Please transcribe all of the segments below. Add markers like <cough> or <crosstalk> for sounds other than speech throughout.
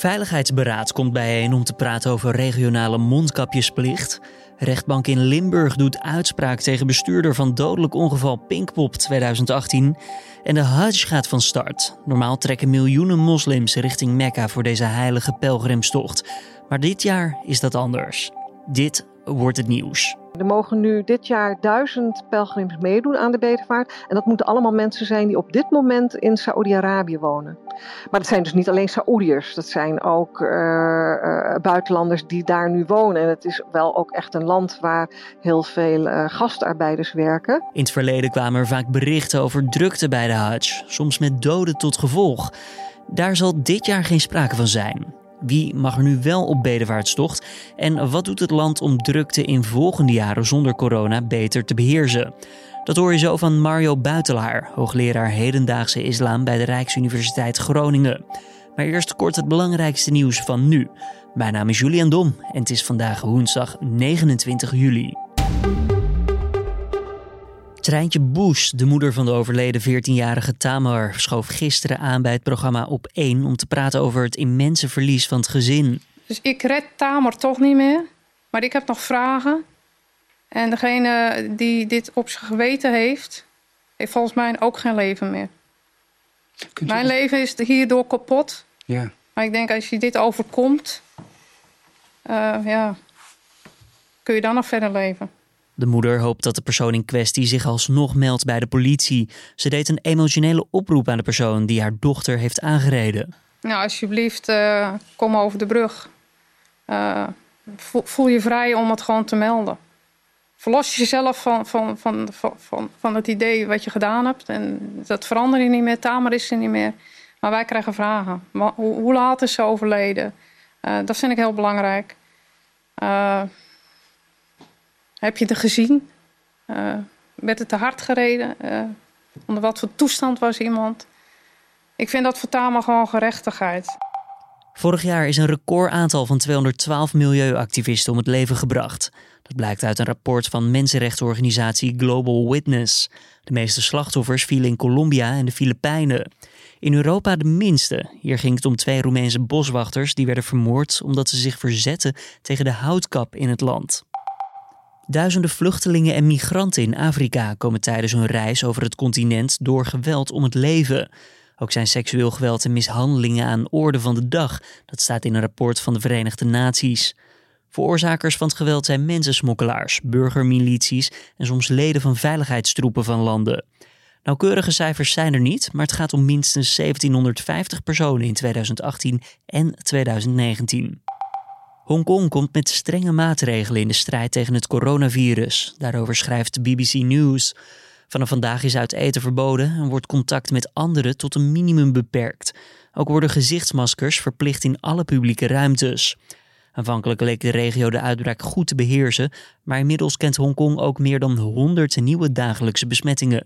Veiligheidsberaad komt bijeen om te praten over regionale mondkapjesplicht. Rechtbank in Limburg doet uitspraak tegen bestuurder van dodelijk ongeval Pinkpop 2018. En de Hajj gaat van start. Normaal trekken miljoenen moslims richting Mekka voor deze heilige pelgrimstocht. Maar dit jaar is dat anders. Dit wordt het nieuws. Er mogen nu dit jaar duizend pelgrims meedoen aan de bedevaart. En dat moeten allemaal mensen zijn die op dit moment in Saoedi-Arabië wonen. Maar dat zijn dus niet alleen Saoediërs. Dat zijn ook uh, uh, buitenlanders die daar nu wonen. En het is wel ook echt een land waar heel veel uh, gastarbeiders werken. In het verleden kwamen er vaak berichten over drukte bij de Hajj. Soms met doden tot gevolg. Daar zal dit jaar geen sprake van zijn. Wie mag er nu wel op bedevaartstocht? En wat doet het land om drukte in volgende jaren zonder corona beter te beheersen? Dat hoor je zo van Mario Buitelaar, hoogleraar hedendaagse islam bij de Rijksuniversiteit Groningen. Maar eerst kort het belangrijkste nieuws van nu. Mijn naam is Julian Dom en het is vandaag woensdag 29 juli. Treintje Boes, de moeder van de overleden 14-jarige Tamar, schoof gisteren aan bij het programma Op 1 om te praten over het immense verlies van het gezin. Dus ik red Tamar toch niet meer, maar ik heb nog vragen. En degene die dit op zijn geweten heeft, heeft volgens mij ook geen leven meer. Mijn leven is hierdoor kapot. Ja. Maar ik denk als je dit overkomt, uh, ja, kun je dan nog verder leven. De moeder hoopt dat de persoon in kwestie zich alsnog meldt bij de politie. Ze deed een emotionele oproep aan de persoon die haar dochter heeft aangereden. Nou, alsjeblieft, uh, kom over de brug. Uh, voel je vrij om het gewoon te melden. Verlos jezelf van, van, van, van, van, het idee wat je gedaan hebt. En dat verandert je niet meer, Tamer is er niet meer. Maar wij krijgen vragen. Hoe, laat is ze overleden? Uh, dat vind ik heel belangrijk. Heb je er gezien? Uh, werd het te hard gereden? Uh, onder wat voor toestand was iemand? Ik vind dat voor Tama gewoon gerechtigheid. Vorig jaar is een recordaantal van 212 milieuactivisten om het leven gebracht. Dat blijkt uit een rapport van mensenrechtenorganisatie Global Witness. De meeste slachtoffers vielen in Colombia en de Filipijnen. In Europa de minste. Hier ging het om twee Roemeense boswachters die werden vermoord omdat ze zich verzetten tegen de houtkap in het land. Duizenden vluchtelingen en migranten in Afrika komen tijdens hun reis over het continent door geweld om het leven. Ook zijn seksueel geweld en mishandelingen aan orde van de dag. Dat staat in een rapport van de Verenigde Naties. Veroorzakers van het geweld zijn mensensmokkelaars, burgermilities en soms leden van veiligheidstroepen van landen. Nauwkeurige cijfers zijn er niet, maar het gaat om minstens 1750 personen in 2018 en 2019. Hongkong komt met strenge maatregelen in de strijd tegen het coronavirus. Daarover schrijft BBC News. Vanaf vandaag is uit eten verboden en wordt contact met anderen tot een minimum beperkt. Ook worden gezichtsmaskers verplicht in alle publieke ruimtes. Aanvankelijk leek de regio de uitbraak goed te beheersen, maar inmiddels kent Hongkong ook meer dan 100 nieuwe dagelijkse besmettingen.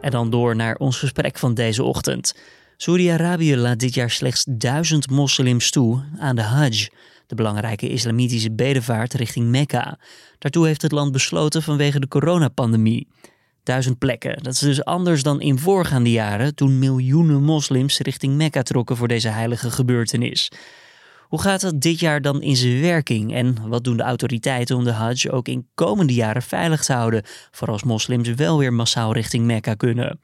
En dan door naar ons gesprek van deze ochtend. Saudi-Arabië laat dit jaar slechts duizend moslims toe aan de Hajj, de belangrijke islamitische bedevaart richting Mekka. Daartoe heeft het land besloten vanwege de coronapandemie. Duizend plekken, dat is dus anders dan in voorgaande jaren toen miljoenen moslims richting Mekka trokken voor deze heilige gebeurtenis. Hoe gaat dat dit jaar dan in zijn werking en wat doen de autoriteiten om de Hajj ook in komende jaren veilig te houden, voor als moslims wel weer massaal richting Mekka kunnen?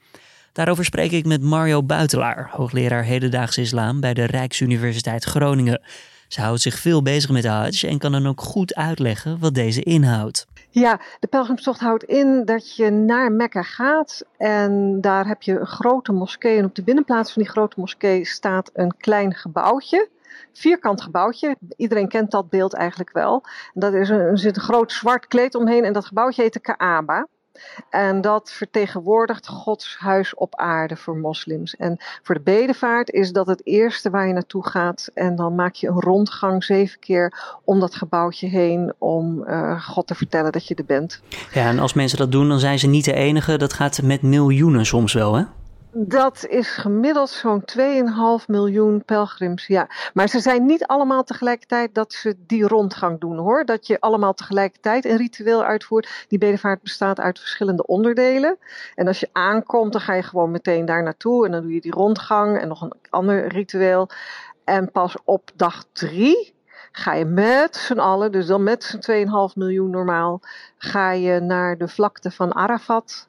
Daarover spreek ik met Mario Buitelaar, hoogleraar hedendaagse islam bij de Rijksuniversiteit Groningen. Ze houdt zich veel bezig met de Hajj en kan dan ook goed uitleggen wat deze inhoudt. Ja, de pelgrimstocht houdt in dat je naar Mekka gaat en daar heb je een grote moskee. En op de binnenplaats van die grote moskee staat een klein gebouwtje vierkant gebouwtje. Iedereen kent dat beeld eigenlijk wel. Dat is een, er zit een groot zwart kleed omheen en dat gebouwtje heet de Kaaba. En dat vertegenwoordigt Gods huis op aarde voor moslims. En voor de bedevaart is dat het eerste waar je naartoe gaat. En dan maak je een rondgang zeven keer om dat gebouwtje heen. Om uh, God te vertellen dat je er bent. Ja, en als mensen dat doen, dan zijn ze niet de enige. Dat gaat met miljoenen soms wel, hè? Dat is gemiddeld zo'n 2,5 miljoen pelgrims, ja. Maar ze zijn niet allemaal tegelijkertijd dat ze die rondgang doen, hoor. Dat je allemaal tegelijkertijd een ritueel uitvoert. Die bedevaart bestaat uit verschillende onderdelen. En als je aankomt, dan ga je gewoon meteen daar naartoe. En dan doe je die rondgang en nog een ander ritueel. En pas op dag drie ga je met z'n allen, dus dan met z'n 2,5 miljoen normaal, ga je naar de vlakte van Arafat.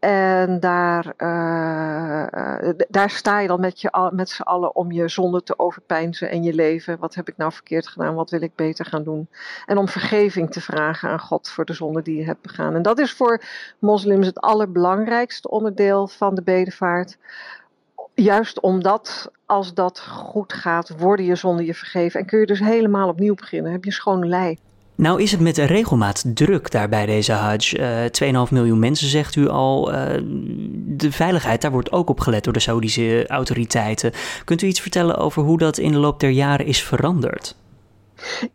En daar, uh, daar sta je dan met, met z'n allen om je zonde te overpeinzen en je leven. Wat heb ik nou verkeerd gedaan? Wat wil ik beter gaan doen? En om vergeving te vragen aan God voor de zonde die je hebt begaan. En dat is voor moslims het allerbelangrijkste onderdeel van de bedevaart. Juist omdat als dat goed gaat, worden je zonden je vergeven. En kun je dus helemaal opnieuw beginnen. Heb je schone lei. Nou is het met regelmaat druk daar bij deze Hajj. Uh, 2,5 miljoen mensen zegt u al. Uh, de veiligheid, daar wordt ook op gelet door de Saudische autoriteiten. Kunt u iets vertellen over hoe dat in de loop der jaren is veranderd?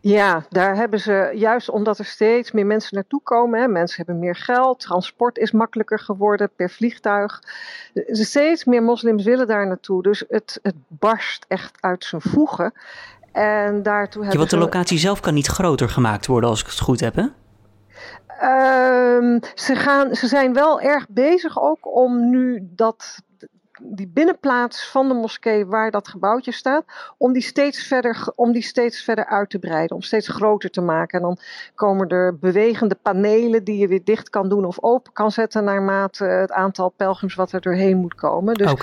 Ja, daar hebben ze juist omdat er steeds meer mensen naartoe komen. Hè, mensen hebben meer geld, transport is makkelijker geworden per vliegtuig. Steeds meer moslims willen daar naartoe. Dus het, het barst echt uit zijn voegen. En daartoe ja, want de locatie zelf kan niet groter gemaakt worden als ik het goed heb, hè? Um, ze, gaan, ze zijn wel erg bezig ook om nu dat die binnenplaats van de moskee waar dat gebouwtje staat, om die steeds verder, om die steeds verder uit te breiden, om steeds groter te maken. En dan komen er bewegende panelen die je weer dicht kan doen of open kan zetten naarmate het aantal pelgrims wat er doorheen moet komen. Dus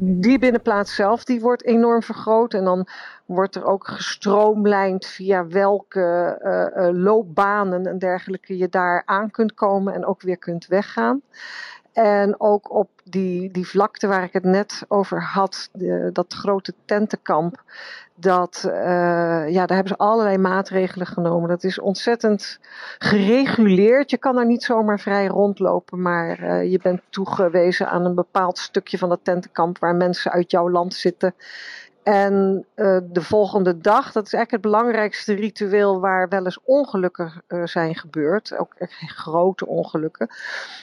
die binnenplaats zelf, die wordt enorm vergroot en dan wordt er ook gestroomlijnd via welke uh, uh, loopbanen en dergelijke je daar aan kunt komen en ook weer kunt weggaan. En ook op die, die vlakte waar ik het net over had, de, dat grote tentenkamp, dat, uh, ja, daar hebben ze allerlei maatregelen genomen. Dat is ontzettend gereguleerd. Je kan daar niet zomaar vrij rondlopen, maar uh, je bent toegewezen aan een bepaald stukje van dat tentenkamp waar mensen uit jouw land zitten. En uh, de volgende dag, dat is eigenlijk het belangrijkste ritueel waar wel eens ongelukken uh, zijn gebeurd, ook grote ongelukken.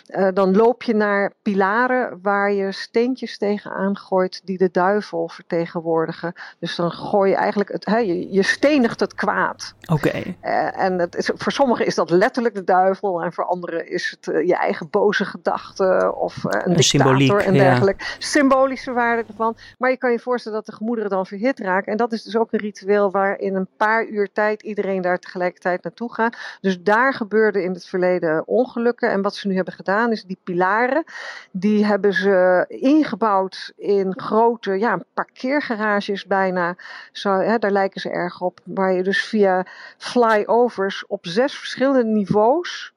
Uh, dan loop je naar pilaren waar je steentjes tegenaan gooit die de duivel vertegenwoordigen. Dus dan gooi je eigenlijk, het, he, je, je stenigt het kwaad. Oké. Okay. en het is, voor sommigen is dat letterlijk de duivel en voor anderen is het je eigen boze gedachte of een, dictator en dergelijke. Ja. Symbolische waarde ervan. Maar je kan je voorstellen dat de gemoederen verhit raken. En dat is dus ook een ritueel waar in een paar uur tijd iedereen daar tegelijkertijd naartoe gaat. Dus daar gebeurde in het verleden ongelukken. En wat ze nu hebben gedaan is die pilaren, die hebben ze ingebouwd in grote ja, parkeergarages bijna. Zo, hè, daar lijken ze erg op. Waar je dus via flyovers op zes verschillende niveaus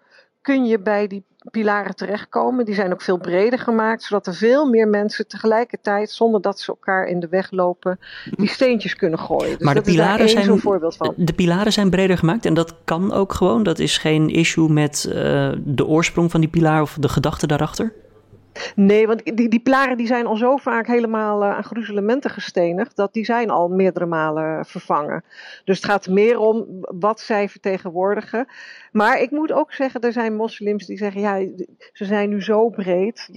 kun je bij die pilaren terechtkomen. Die zijn ook veel breder gemaakt, zodat er veel meer mensen tegelijkertijd, zonder dat ze elkaar in de weg lopen, die steentjes kunnen gooien. Dus maar de pilaren, zijn, voorbeeld van. de pilaren zijn breder gemaakt en dat kan ook gewoon. Dat is geen issue met uh, de oorsprong van die pilaar of de gedachte daarachter? Nee, want die, die pilaren die zijn al zo vaak helemaal uh, aan gruzelementen gestenigd, dat die zijn al meerdere malen vervangen. Dus het gaat meer om wat zij vertegenwoordigen. Maar ik moet ook zeggen, er zijn moslims die zeggen, ja, ze zijn nu zo breed.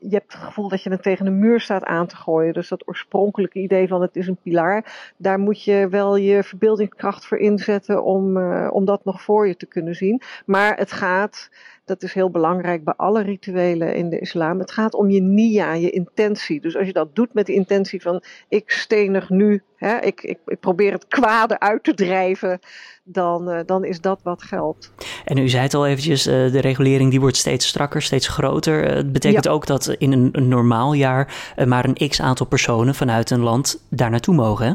Je hebt het gevoel dat je het tegen een muur staat aan te gooien. Dus dat oorspronkelijke idee van het is een pilaar, daar moet je wel je verbeeldingskracht voor inzetten om, uh, om dat nog voor je te kunnen zien. Maar het gaat dat is heel belangrijk bij alle rituelen in de islam. Het gaat om je nia, je intentie. Dus als je dat doet met de intentie van ik stenig nu, hè, ik, ik, ik probeer het kwade uit te drijven, dan, uh, dan is dat wat geldt. En u zei het al eventjes, uh, de regulering die wordt steeds strakker, steeds groter. Uh, het betekent ja. ook dat in een, een normaal jaar maar een x aantal personen vanuit een land daar naartoe mogen, hè?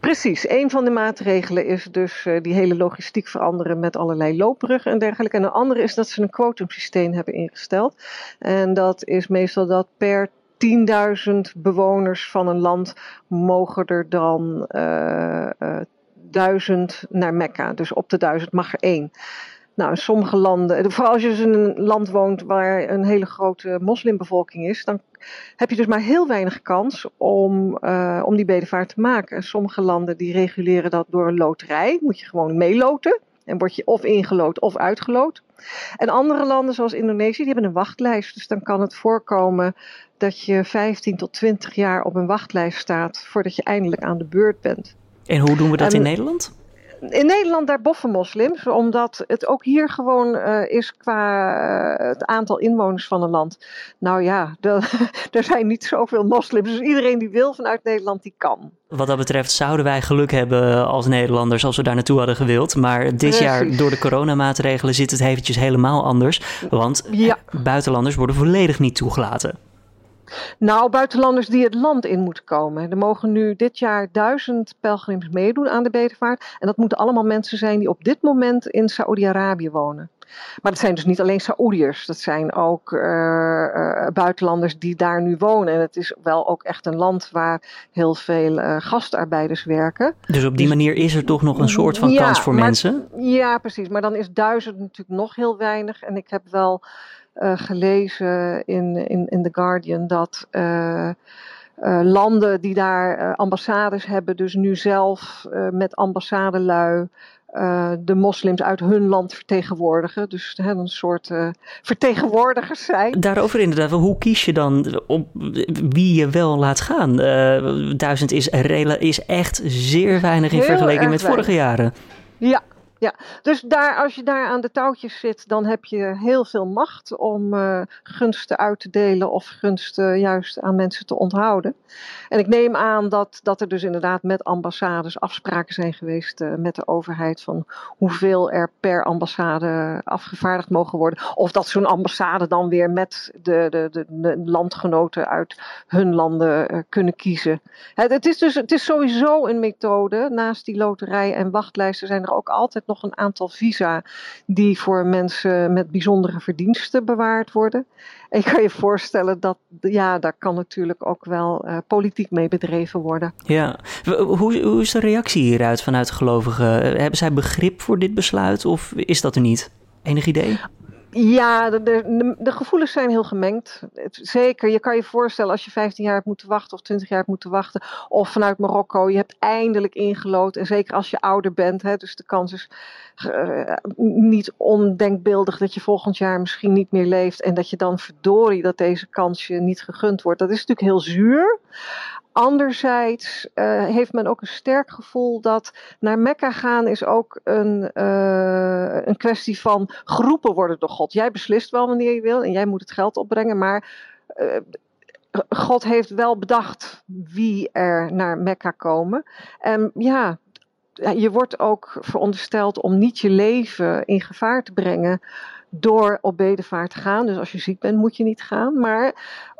Precies, een van de maatregelen is dus die hele logistiek veranderen met allerlei loopbruggen en dergelijke. En een andere is dat ze een quotumsysteem hebben ingesteld. En dat is meestal dat per 10.000 bewoners van een land mogen er dan uh, uh, duizend naar Mekka. Dus op de duizend mag er één. Nou, in sommige landen, vooral als je dus in een land woont waar een hele grote moslimbevolking is, dan heb je dus maar heel weinig kans om, uh, om die bedevaart te maken. Sommige landen die reguleren dat door een loterij. Moet je gewoon meeloten. En word je of ingelood of uitgeloot. En andere landen zoals Indonesië, die hebben een wachtlijst. Dus dan kan het voorkomen dat je 15 tot 20 jaar op een wachtlijst staat voordat je eindelijk aan de beurt bent. En hoe doen we dat in Nederland? In Nederland daar boffen moslims, omdat het ook hier gewoon uh, is qua uh, het aantal inwoners van een land. Nou ja, <laughs> er zijn niet zoveel moslims, dus iedereen die wil vanuit Nederland, die kan. Wat dat betreft zouden wij geluk hebben als Nederlanders als we daar naartoe hadden gewild. Maar dit Precies. jaar door de coronamaatregelen zit het eventjes helemaal anders. Want ja. buitenlanders worden volledig niet toegelaten. Nou, buitenlanders die het land in moeten komen. Er mogen nu dit jaar duizend pelgrims meedoen aan de bedevaart. En dat moeten allemaal mensen zijn die op dit moment in Saoedi-Arabië wonen. Maar dat zijn dus niet alleen Saoediërs. Dat zijn ook uh, uh, buitenlanders die daar nu wonen. En het is wel ook echt een land waar heel veel uh, gastarbeiders werken. Dus op die dus, manier is er toch nog een soort van kans voor mensen? Ja, precies. Maar dan is duizend natuurlijk nog heel weinig. En ik heb wel gelezen in, in, in The Guardian dat uh, uh, landen die daar ambassades hebben, dus nu zelf met ambassadelui de moslims uit hun land vertegenwoordigen. Dus een soort vertegenwoordigers zijn. Daarover inderdaad, hoe kies je dan op wie je wel laat gaan? duizend is, is echt zeer weinig in vergelijking met vorige jaren. Ja, ja, dus daar, als je daar aan de touwtjes zit, dan heb je heel veel macht om uh, gunsten uit te delen of gunsten juist aan mensen te onthouden. En ik neem aan dat, dat er dus inderdaad met ambassades afspraken zijn geweest uh, met de overheid van hoeveel er per ambassade afgevaardigd mogen worden. Of dat zo'n ambassade dan weer met de, de, de, landgenoten uit hun landen uh, kunnen kiezen. Het, is dus het is sowieso een methode. Naast die loterij en wachtlijsten zijn er ook altijd nog een aantal visa die voor mensen met bijzondere verdiensten bewaard worden. En je kan je voorstellen dat, ja, daar kan natuurlijk ook wel uh, politiek mee bedreven worden. Ja, hoe, hoe is de reactie hieruit vanuit gelovigen? Hebben zij begrip voor dit besluit of is dat er niet? Enig idee? Ja, de, de, gevoelens zijn heel gemengd. Zeker, je kan je voorstellen als je 15 jaar hebt moeten wachten of 20 jaar hebt moeten wachten. Of vanuit Marokko, je hebt eindelijk ingelood. En zeker als je ouder bent, hè, dus de kans is uh, niet ondenkbeeldig dat je volgend jaar misschien niet meer leeft. En dat je dan verdorie dat deze kans je niet gegund wordt. Dat is natuurlijk heel zuur. Anderzijds uh, heeft men ook een sterk gevoel dat naar Mekka gaan is ook een, uh, een kwestie van geroepen worden door God. Jij beslist wel wanneer je wil en jij moet het geld opbrengen, maar uh, God heeft wel bedacht wie er naar Mekka komen. En ja, je wordt ook verondersteld om niet je leven in gevaar te brengen door op bedevaart te gaan. Dus als je ziek bent, moet je niet gaan. Maar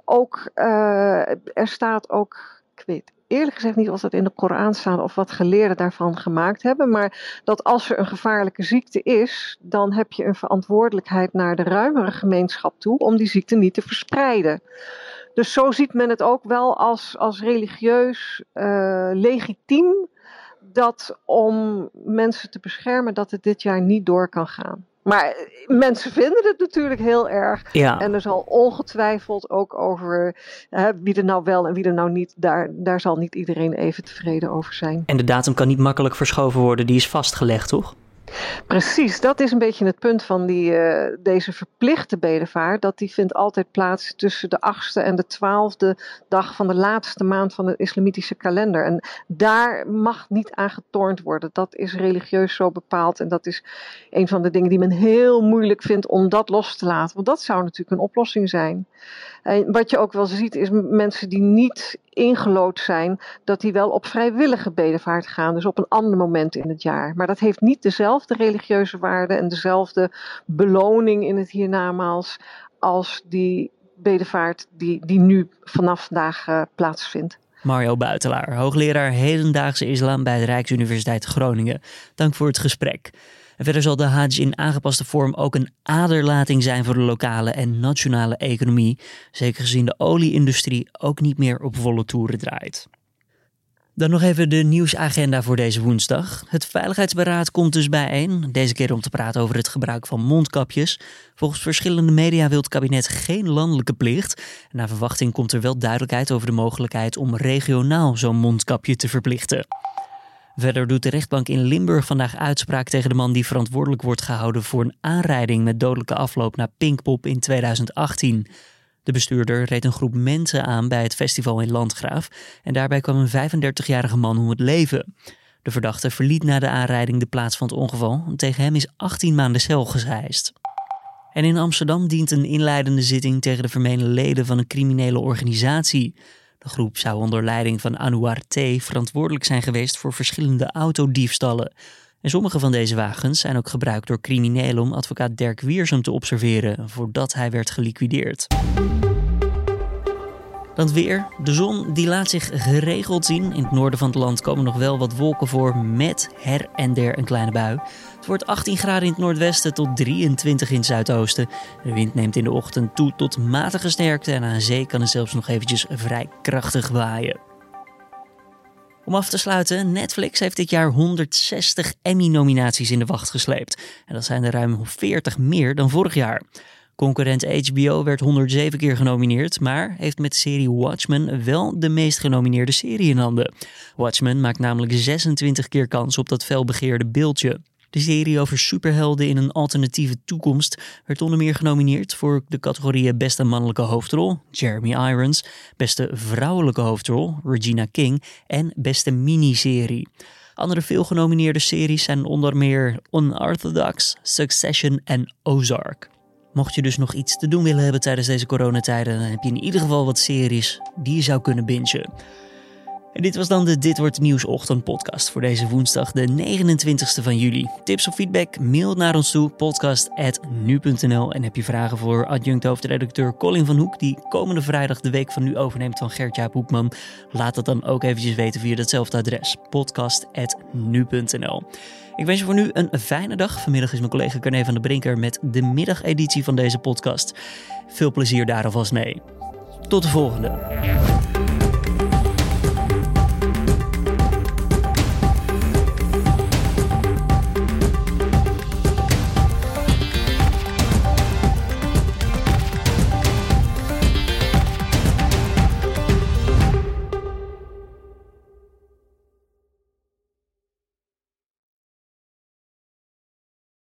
ook, er staat ook ik weet eerlijk gezegd niet of dat in de Koran staat of wat geleerden daarvan gemaakt hebben. Maar dat als er een gevaarlijke ziekte is, dan heb je een verantwoordelijkheid naar de ruimere gemeenschap toe om die ziekte niet te verspreiden. Dus zo ziet men het ook wel als, als religieus uh, legitiem dat om mensen te beschermen dat het dit jaar niet door kan gaan. Maar mensen vinden het natuurlijk heel erg. Ja. En er zal ongetwijfeld ook over hè, wie er nou wel en wie er nou niet, daar, daar zal niet iedereen even tevreden over zijn. En de datum kan niet makkelijk verschoven worden, die is vastgelegd, toch? Precies, dat is een beetje het punt van die, uh, deze verplichte bedevaart. Dat die vindt altijd plaats tussen de achtste en de twaalfde dag van de laatste maand van de islamitische kalender. En daar mag niet aan getornd worden. Dat is religieus zo bepaald. En dat is een van de dingen die men heel moeilijk vindt om dat los te laten. Want dat zou natuurlijk een oplossing zijn. En wat je ook wel ziet is mensen die niet ingelood zijn, dat die wel op vrijwillige bedevaart gaan. Dus op een ander moment in het jaar. Maar dat heeft niet dezelfde religieuze waarde en dezelfde beloning in het hiernamaals als die bedevaart die, die nu vanaf vandaag uh, plaatsvindt. Mario Buitelaar, hoogleraar hedendaagse islam bij de Rijksuniversiteit Groningen. Dank voor het gesprek. En verder zal de Hajj in aangepaste vorm ook een aderlating zijn voor de lokale en nationale economie, zeker gezien de olieindustrie ook niet meer op volle toeren draait. Dan nog even de nieuwsagenda voor deze woensdag. Het Veiligheidsberaad komt dus bijeen. Deze keer om te praten over het gebruik van mondkapjes. Volgens verschillende media wil het kabinet geen landelijke plicht. Naar verwachting komt er wel duidelijkheid over de mogelijkheid om regionaal zo'n mondkapje te verplichten. Verder doet de rechtbank in Limburg vandaag uitspraak tegen de man die verantwoordelijk wordt gehouden voor een aanrijding met dodelijke afloop naar Pinkpop in 2018. De bestuurder reed een groep mensen aan bij het festival in Landgraaf en daarbij kwam een 35-jarige man om het leven. De verdachte verliet na de aanrijding de plaats van het ongeval. Tegen hem is 18 maanden cel gezeist. En in Amsterdam dient een inleidende zitting tegen de vermeende leden van een criminele organisatie. De groep zou onder leiding van Anouar T. verantwoordelijk zijn geweest voor verschillende autodiefstallen. En sommige van deze wagens zijn ook gebruikt door criminelen om advocaat Dirk Wiersum te observeren voordat hij werd geliquideerd. Dan weer. De zon die laat zich geregeld zien. In het noorden van het land komen nog wel wat wolken voor met her en der een kleine bui. Het wordt 18 graden in het noordwesten tot 23 in het zuidoosten. De wind neemt in de ochtend toe tot matige sterkte en aan zee kan het zelfs nog eventjes vrij krachtig waaien. Om af te sluiten, Netflix heeft dit jaar 160 Emmy-nominaties in de wacht gesleept. En dat zijn er ruim 40 meer dan vorig jaar. Concurrent HBO werd 107 keer genomineerd, maar heeft met de serie Watchmen wel de meest genomineerde serie in handen. Watchmen maakt namelijk 26 keer kans op dat felbegeerde beeldje. De serie over superhelden in een alternatieve toekomst werd onder meer genomineerd voor de categorieën Beste Mannelijke Hoofdrol, Jeremy Irons, Beste Vrouwelijke Hoofdrol, Regina King en Beste Miniserie. Andere veel genomineerde series zijn onder meer Unorthodox, Succession en Ozark. Mocht je dus nog iets te doen willen hebben tijdens deze coronatijden, heb je in ieder geval wat series die je zou kunnen bingen. En dit was dan de Dit Wordt Nieuws Ochtend podcast voor deze woensdag, de 29e van juli. Tips of feedback, mail naar ons toe, podcast.nu.nl. En heb je vragen voor adjunct hoofdredacteur Colin van Hoek, die komende vrijdag de week van nu overneemt van Gert-Jaap Hoekman. Laat dat dan ook eventjes weten via datzelfde adres, podcast.nu.nl. Ik wens je voor nu een fijne dag. Vanmiddag is mijn collega Carne van der Brinker met de middageditie van deze podcast. Veel plezier daar alvast mee. Tot de volgende.